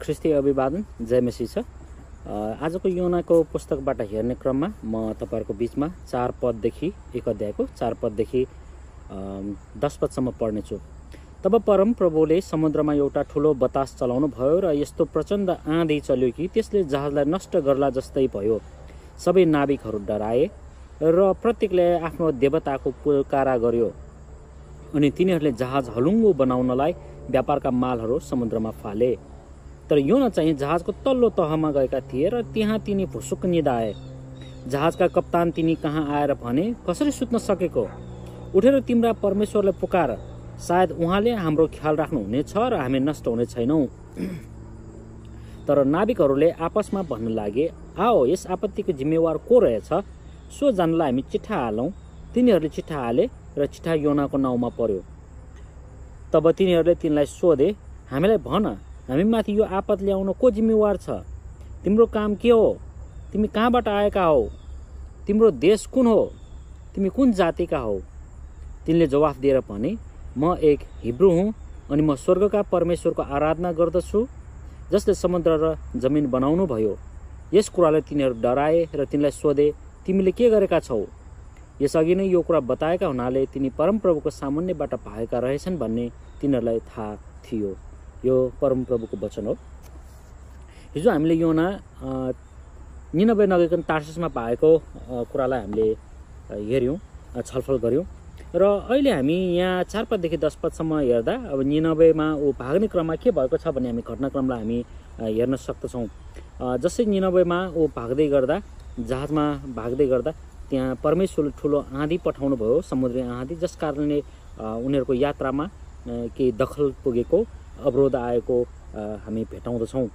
ख्रिस्ती अभिवादन। जय मेसी छ आजको योनाको पुस्तकबाट हेर्ने क्रममा म तपाईँहरूको बिचमा चार पददेखि एक अध्यायको चार पददेखि दस पदसम्म पढ्नेछु। तब परम प्रभुले समुद्रमा एउटा ठुलो बतास चलाउनु भयो र यस्तो प्रचण्ड आँधी चल्यो कि त्यसले जहाजलाई नष्ट गर्ला जस्तै भयो। सबै नाविकहरू डराए र प्रत्येकले आफ्नो देवताको पुकारा गर्यो अनि तिनीहरूले जहाज हलुङ्गो बनाउनलाई व्यापारका मालहरू समुद्रमा फाले। तर योना चाहिँ जहाजको तल्लो तहमा गएका थिए र त्यहाँ तिनी भुसुक निदाए। जहाजका कप्तान तिनी कहाँ आएर भने कसरी सुत्न सकेको? उठेर तिम्रा परमेश्वरलाई पुकार। सायद उहाँले हाम्रो ख्याल राख्नुहुनेछ र हामी नष्ट हुने छैनौँ। तर नाविकहरूले आपसमा भन्न लागे आओ यस आपत्तिको जिम्मेवार को रहेछ? सो जानलाई हामी चिठा हालौँ। तिनीहरूले चिठा हाले र चिठा योनाको नाउँमा पर्यो। तब तिनीहरूले तिनलाई सोधे हामीलाई भन हामीमाथि यो आपत ल्याउन को जिम्मेवार छ? तिम्रो काम के हो? तिमी कहाँबाट आएका हौ? तिम्रो देश कुन हो? तिमी कुन जातिका हौ? तिनले जवाफ दिएर भने म एक हिब्रू हुँ अनि म स्वर्गका परमेश्वरको आराधना गर्दछु जसले समुद्र र जमिन बनाउनु भयो। यस कुराले तिनीहरू डराए र तिनलाई सोधे तिमीले के गरेका छौ? यसअघि नै यो कुरा बताएका हुनाले तिनी परमप्रभुको सामान्यबाट भागेका रहेछन् भन्ने तिनीहरूलाई थाहा थियो। यो परमप्रभुको वचन हो। हिजो हामीले योना अ, निनब्बे नगरिकन तार्सिसमा पाएको कुरालाई हामीले हेऱ्यौँ छलफल गऱ्यौँ र अहिले हामी यहाँ चार पददेखि दस पदसम्म हेर्दा अब निनब्बेमा ऊ भाग्ने क्रममा के भएको छ भन्ने हामी घटनाक्रमलाई हामी हेर्न सक्दछौँ। जस्तै निनब्बेमा ऊ भाग्दै गर्दा जहाजमा भाग्दै गर्दा त्यहाँ परमेश्वरले ठुलो आँधी पठाउनु भयो समुद्री आँधी जस कारणले उनीहरूको यात्रामा केही दखल पुगेको। अवरोध आएको हामी भेटाउँदछौँ।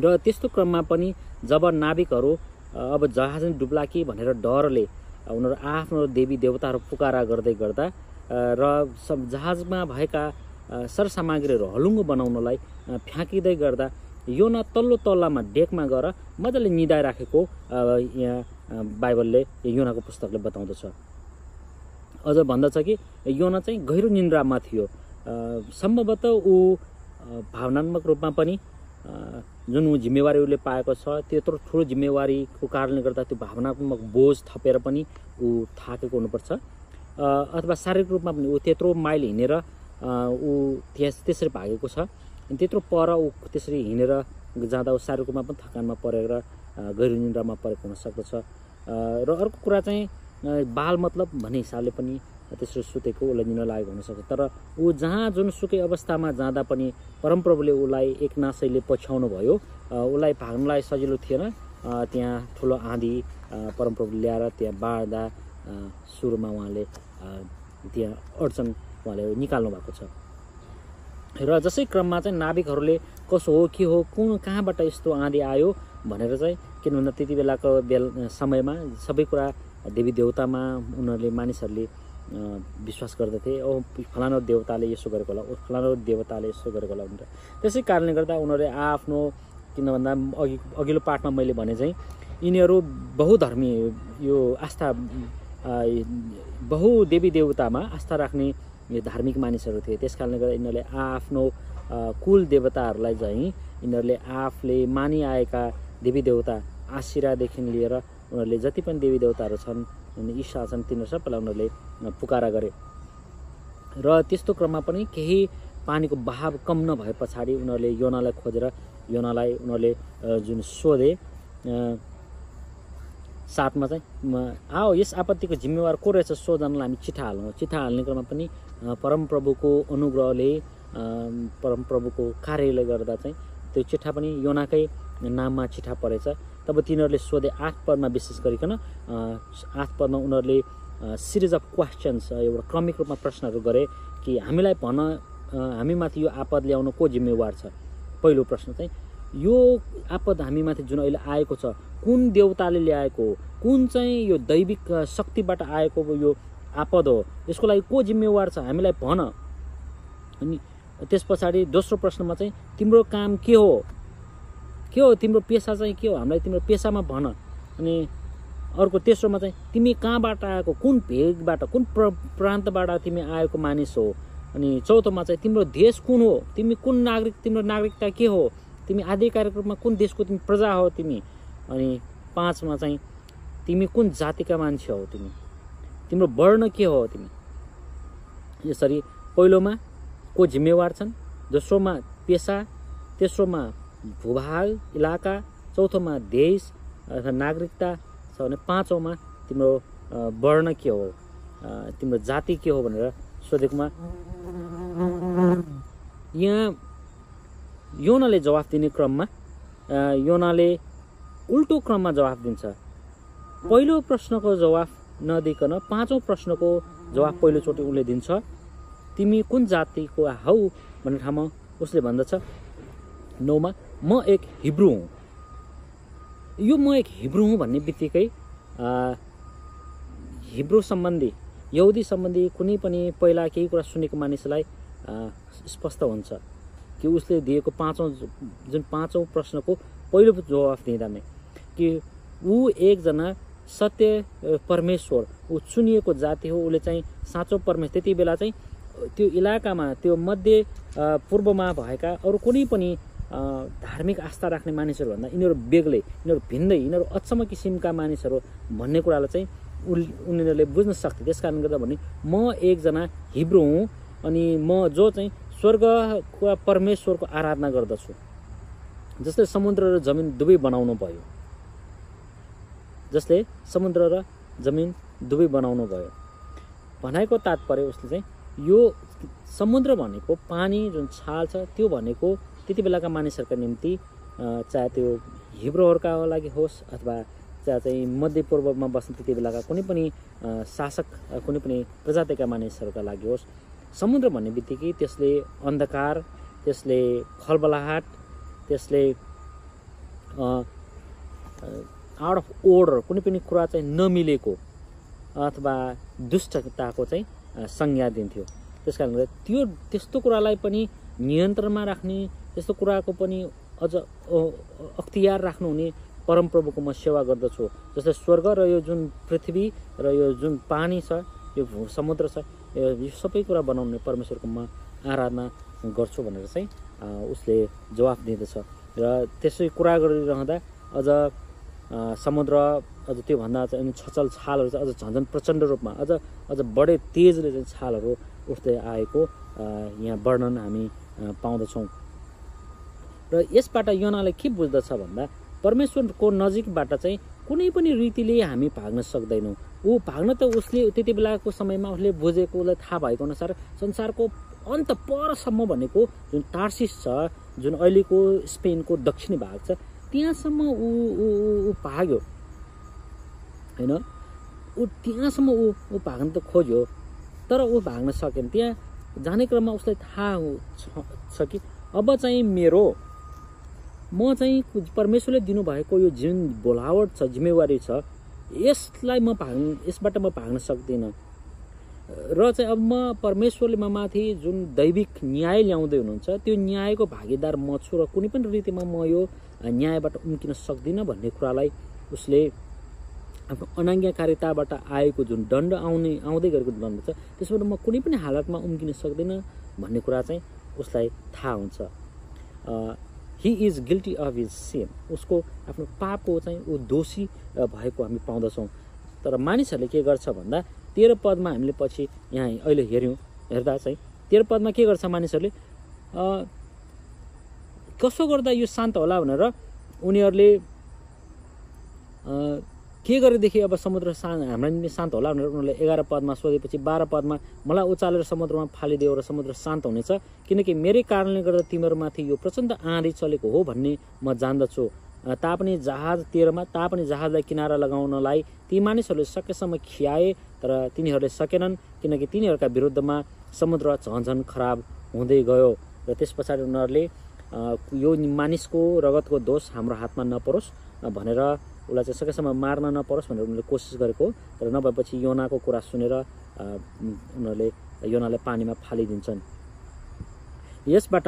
र त्यस्तो क्रममा पनि जब नाविकहरू अब जहाज नै डुब्ला कि भनेर डरले उनीहरू आफ्नो देवी देवताहरू पुकारा गर्दै गर्दा र सब जहाजमा भएका सरसामग्रीहरू हलुङ्गो बनाउनलाई फ्याँकिँदै गर्दा यो न तल्लो तल्लामा डेकमा गएर मजाले निदाइराखेको यहाँ बाइबलले योनाको पुस्तकले बताउँदछ। अझ भन्दछ कि योना चाहिँ गहिरो निन्द्रामा थियो। सम्भवतः ऊ भावनात्मक रूपमा पनि जुन जिम्मेवारी उसले पाएको छ त्यत्रो ठुलो जिम्मेवारीको कारणले गर्दा त्यो भावनात्मक बोझ थपेर पनि ऊ थाकेको हुनुपर्छ। अथवा शारीरिक रूपमा पनि ऊ त्यत्रो माइल हिँडेर ऊ त्यस त्यसरी भागेको छ। अनि त्यत्रो पर ऊ त्यसरी हिँडेर जाँदा ऊ शारीरिक रूपमा पनि थकानमा परेर गहिरो निन्द्रामा परेको हुनसक्दछ र अर्को कुरा चाहिँ बाल मतलब भन्ने हिसाबले पनि त्यसरी सुतेको उसलाई निन्द्रा लागेको हुनसक्छ तर ऊ जहाँ जुनसुकै अवस्थामा जाँदा पनि परमप्रभुले उसलाई एक नासैले पछ्याउनु भयो। उसलाई भाग्नलाई सजिलो थिएन। त्यहाँ ठुलो आँधी परमप्रभुले ल्याएर त्यहाँ बाँड्दा सुरुमा उहाँले त्यहाँ अडचन उहाँले निकाल्नु भएको छ। र जसै क्रममा चाहिँ नाविकहरूले कसो हो के हो कुन कहाँबाट यस्तो आँधी आयो भनेर चाहिँ किन भन्दा त्यति बेलाको बेल समयमा सबै कुरा देवी देवतामा उनीहरूले मानिसहरूले विश्वास गर्दथे ओ फलानु देवताले यसो गरेको होला फलानु देवताले यसो गरेको होला भनेर। त्यसै कारणले गर्दा उनीहरूले आफ्नो किन भन्दा अघि अघिल्लो पाठमा मैले भने चाहिँ यिनीहरू बहुधर्मी यो आस्था अ, बहु देवी देवतामा आस्था राख्ने धार्मिक मानिसहरू थिए। त्यस कारणले गर्दा यिनीहरूले आफ्नो कुल देवताहरूलाई चाहिँ यिनीहरूले आफूले मानिआएका देवी देवता आशिरादेखि लिएर उनीहरूले जति पनि देवी देवताहरू छन् ईशा छन् तिनीहरू सबैलाई उनीहरूले पुकारा गरे। र त्यस्तो क्रममा पनि केही पानीको बहाव कम नभए पछाडि उनीहरूले योनालाई खोजेर योनालाई उनीहरूले जुन सोधे साथमा चाहिँ आओ यस आपत्तिको जिम्मेवार को रहेछ सो जानलाई हामी चिठा हाल्छौँ चिठा हाल्ने क्रममा पनि परमप्रभुको अनुग्रहले परमप्रभुको कार्यले गर्दा चाहिँ त्यो चिठा पनि योनाकै नाममा चिठा परेछ। तब तिनीहरूले सोधे आठ पदमा विशेष गरिकन आठ पदमा उनीहरूले सिरिज अफ क्वेसन्स एउटा क्रमिक रूपमा प्रश्नहरू गरे कि हामीलाई भन हामीमाथि यो आपद ल्याउन को जिम्मेवार छ? पहिलो प्रश्न चाहिँ यो आपद हामीमाथि जुन अहिले आएको छ कुन देवताले ल्याएको हो? कुन चाहिँ यो दैविक शक्तिबाट आएको यो आपद हो? यसको लागि को जिम्मेवार छ? हामीलाई भन। अनि त्यस पछाडि दोस्रो प्रश्नमा चाहिँ तिम्रो काम के हो? के हो तिम्रो पेसा चाहिँ के हो? हामीलाई तिम्रो पेसामा भन। अनि अर्को तेस्रोमा चाहिँ तिमी कहाँबाट आएको? कुन भेगबाट? कुन प्र प्रान्तबाट तिमी आएको मानिस हो? अनि चौथोमा चाहिँ तिम्रो देश कुन हो? तिमी कुन नागरिक तिम्रो नागरिकता के हो? तिमी आदि कार्यक्रममा कुन देशको तिमी प्रजा हो तिमी? अनि पाँचमा चाहिँ तिमी कुन जातिका मान्छे हौ तिमी? तिम्रो वर्ण के हो तिमी? यसरी पहिलोमा को जिम्मेवार छन्? दोस्रोमा पेसा। तेस्रोमा भूभाग इलाका चौथोमा देश अथवा नागरिकता छ भने पाँचौँमा तिम्रो वर्ण के हो? तिम्रो जाति के हो भनेर सोधेकोमा यहाँ योनाले जवाफ दिने क्रममा योनाले उल्टो क्रममा जवाफ दिन्छ। पहिलो प्रश्नको जवाफ नदिकन पाँचौँ प्रश्नको जवाफ पहिलोचोटि उसले दिन्छ। तिमी कुन जातिको हौ भन्ने ठाउँमा उसले भन्दछ। नौमा म एक हिब्रू हुँ। यो म एक हिब्रू हुँ भन्ने बित्तिकै हिब्रू सम्बन्धी यहुदी सम्बन्धी कुनै पनि पहिला केही कुरा सुनेको मानिसलाई स्पष्ट हुन्छ कि उसले दिएको पाँचौँ जुन पाँचौँ प्रश्नको पहिलो जवाफ दिँदा नै कि ऊ एकजना सत्य परमेश्वर ऊ चुनिएको जाति हो उसले चाहिँ साँचो परमेश्वर त्यति बेला चाहिँ त्यो इलाकामा त्यो मध्य पूर्वमा भएका अरू कुनै पनि धार्मिक आस्था राख्ने मानिसहरूभन्दा यिनीहरू बेग्लै यिनीहरू भिन्दै यिनीहरू अचम्म किसिमका मानिसहरू भन्ने कुरालाई चाहिँ उल उनीहरूले बुझ्न सक्थे। त्यस कारणले गर्दा भने म एकजना हिब्रो हुँ अनि म जो चाहिँ स्वर्गका परमेश्वरको आराधना गर्दछु जस्तै समुद्र र जमिन दुवै बनाउनु भयो जसले समुद्र र जमिन दुवै बनाउनु भयो। भनाइको तात्पर्य उसले चाहिँ यो समुद्र भनेको पानी जुन छाल छ त्यो भनेको त्यति बेलाका मानिसहरूका निम्ति चाहे त्यो हिब्रोहरूका लागि होस् अथवा चाहे चाहिँ मध्यपूर्वमा बस्ने त्यति बेलाका कुनै पनि शासक कुनै पनि प्रजातिका मानिसहरूका लागि होस् समुद्र भन्ने बित्तिकै त्यसले अन्धकार त्यसले खलबलाहट त्यसले आउट अफ ओर्डर कुनै पनि कुरा चाहिँ नमिलेको अथवा दुष्टताको चाहिँ संज्ञा दिन्थ्यो। त्यस कारणले त्यो त्यस्तो कुरालाई पनि नियन्त्रणमा राख्ने त्यस्तो कुराको पनि अझ अख्तियार राख्नुहुने परमप्रभुको म सेवा गर्दछु। जस्तै स्वर्ग र यो जुन पृथ्वी र यो जुन पानी छ यो समुद्र छ यो सबै कुरा बनाउने परमेश्वरको म आराधना गर्छु भनेर चाहिँ उसले जवाफ दिँदछ। र त्यसै कुरा गरिरहँदा अझ समुद्र अझ त्योभन्दा चाहिँ छचल छालहरू चाहिँ अझ झन् झन् प्रचण्ड रूपमा अझ अझ बढे तेजले चाहिँ छालहरू उठ्दै आएको यहाँ वर्णन हामी पाउँदछौँ। र यसबाट योनाले के बुझ्दछ भन्दा परमेश्वरको नजिकबाट चाहिँ कुनै पनि रीतिले हामी भाग्न सक्दैनौँ। ऊ भाग्न त उसले त्यति बेलाको समयमा उसले बुझेको उसलाई थाहा भएको अनुसार संसारको अन्त परसम्म भनेको जुन टार्सिस छ जुन अहिलेको स्पेनको दक्षिणी भाग छ त्यहाँसम्म ऊ ऊ भाग्यो। होइन? ऊ त्यहाँसम्म ऊ ऊ भाग्न त खोज्यो तर ऊ भाग्न सकेन। त्यहाँ जाने क्रममा उसलाई थाहा छ कि अब चाहिँ मेरो म चाहिँ परमेश्वरले दिनुभएको यो जुन बोलावट छ जिम्मेवारी छ यसलाई म भाग्न यसबाट म भाग्न सक्दिनँ। र चाहिँ अब म परमेश्वरले म माथि जुन दैविक न्याय ल्याउँदै हुनुहुन्छ त्यो न्यायको भागीदार म छु र कुनै पनि रीतिमा म यो न्यायबाट उम्किन सक्दिनँ भन्ने कुरालाई उसले आफ्नो अनाज्ञाकारिताबाट आएको जुन दण्ड आउने आउँदै गरेको दण्ड छ त्यसबाट म कुनै पनि हालतमा उम्किन सक्दिनँ भन्ने कुरा चाहिँ उसलाई थाहा हुन्छ। He is guilty of his sin उसको आफ्नो पापको चाहिँ ऊ दोषी भएको हामी पाउँदछौँ। तर मानिसहरूले के गर्छ भन्दा तेह्र पदमा हामीले पछि यहाँ अहिले हेऱ्यौँ हेर्दा चाहिँ तेह्र पदमा के गर्छ मानिसहरूले? कसो गर्दा यो शान्त होला भनेर उनीहरूले के गरेदेखि अब समुद्र शा हाम्रो निम्ति शान्त होला भनेर उनीहरूले एघार पदमा सोधेपछि बाह्र पदमा मलाई उचालेर समुद्रमा फालिदियो र समुद्र शान्त हुनेछ। किनकि मेरै कारणले गर्दा तिमीहरूमाथि यो प्रचण्ड आँधी चलेको हो भन्ने म जान्दछु। तापनि जहाज तेह्रमा तापनि जहाजलाई किनारा लगाउनलाई ती मानिसहरूले सकेसम्म खियाए तर तिनीहरूले सकेनन् किनकि तिनीहरूका विरुद्धमा समुद्र झन्झन खराब हुँदै गयो। र त्यस पछाडि उनीहरूले यो मानिसको रगतको दोष हाम्रो हातमा नपरोस् भनेर उसलाई चाहिँ सकेसम्म मार्न नपरोस् भनेर उनीहरूले कोसिस गरेको तर नभएपछि योनाको कुरा सुनेर उनीहरूले योनालाई पानीमा फालिदिन्छन्। यसबाट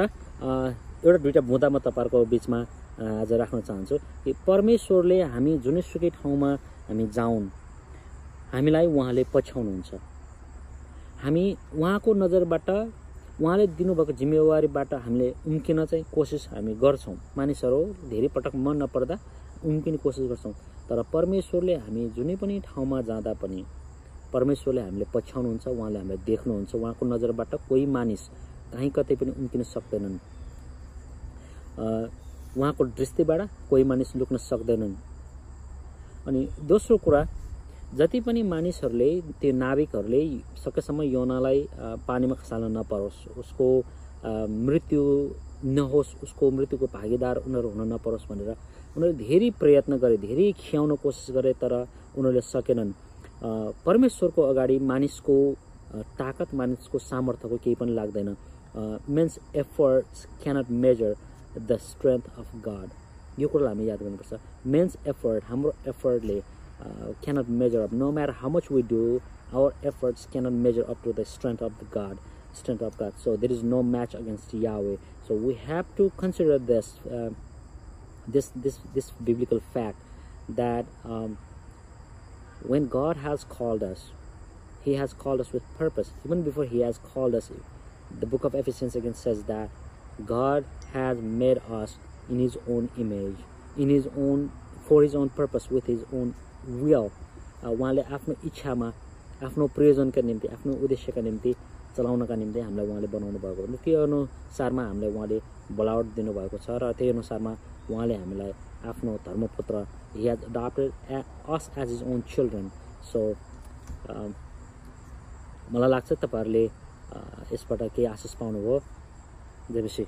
एउटा दुइटा बुँदा म तपाईँहरूको बिचमा आज राख्न चाहन्छु कि परमेश्वरले हामी जुनैसुकै ठाउँमा हामी जाउन् हामीलाई उहाँले पछ्याउनुहुन्छ। हामी उहाँको नजरबाट उहाँले दिनुभएको जिम्मेवारीबाट हामीले उम्किन चाहिँ कोसिस हामी गर्छौँ। मानिसहरू धेरै पटक मन नपर्दा उम्किने कोसिस गर्छौँ। तर परमेश्वरले हामी जुनै पनि ठाउँमा जाँदा पनि परमेश्वरले हामीले पछ्याउनुहुन्छ उहाँले हामीलाई देख्नुहुन्छ। उहाँको नजरबाट कोही मानिस कहीँ कतै पनि उम्किन सक्दैनन्। उहाँको दृष्टिबाट कोही मानिस लुक्न सक्दैनन्। अनि दोस्रो कुरा जति पनि मानिसहरूले त्यो नाविकहरूले सकेसम्म यौनालाई पानीमा खसाल्न नपरोस् उसको मृत्यु नहोस् उसको मृत्युको भागीदार उनीहरू हुन नपरोस् भनेर उनीहरूले धेरै प्रयत्न गरे धेरै खियाउन कोसिस गरे तर उनीहरूले सकेनन्। परमेश्वरको अगाडि मानिसको ताकत मानिसको सामर्थ्यको केही पनि लाग्दैन। Man's efforts cannot measure the strength of God यो कुरालाई हामी याद गर्नुपर्छ। मेन्स एफर्ट हाम्रो एफर्टले uh, cannot measure up. No matter how much we do, our efforts cannot measure up to the strength of the God, strength of God. So there is no match against Yahweh. So we have to consider this, uh, this, this, this biblical fact that um, when God has called us, He has called us with purpose. Even before He has called us, the book of Ephesians again says that God has made us in His own image, in His own, for His own purpose, with His own will. उहाँले आफ्नो इच्छामा आफ्नो प्रयोजनका निम्ति आफ्नो उद्देश्यका निम्ति चलाउनका निम्ति हामीलाई उहाँले बनाउनु भएको हो त्यो अनुसारमा हामीलाई उहाँले बोलावट दिनुभएको छ र त्यही अनुसारमा उहाँले हामीलाई आफ्नो धर्मपुत्र he has adopted us as his own children so मलाई लाग्छ तपाईँहरूले यसबाट केही आशिष पाउनुभयो जेपछि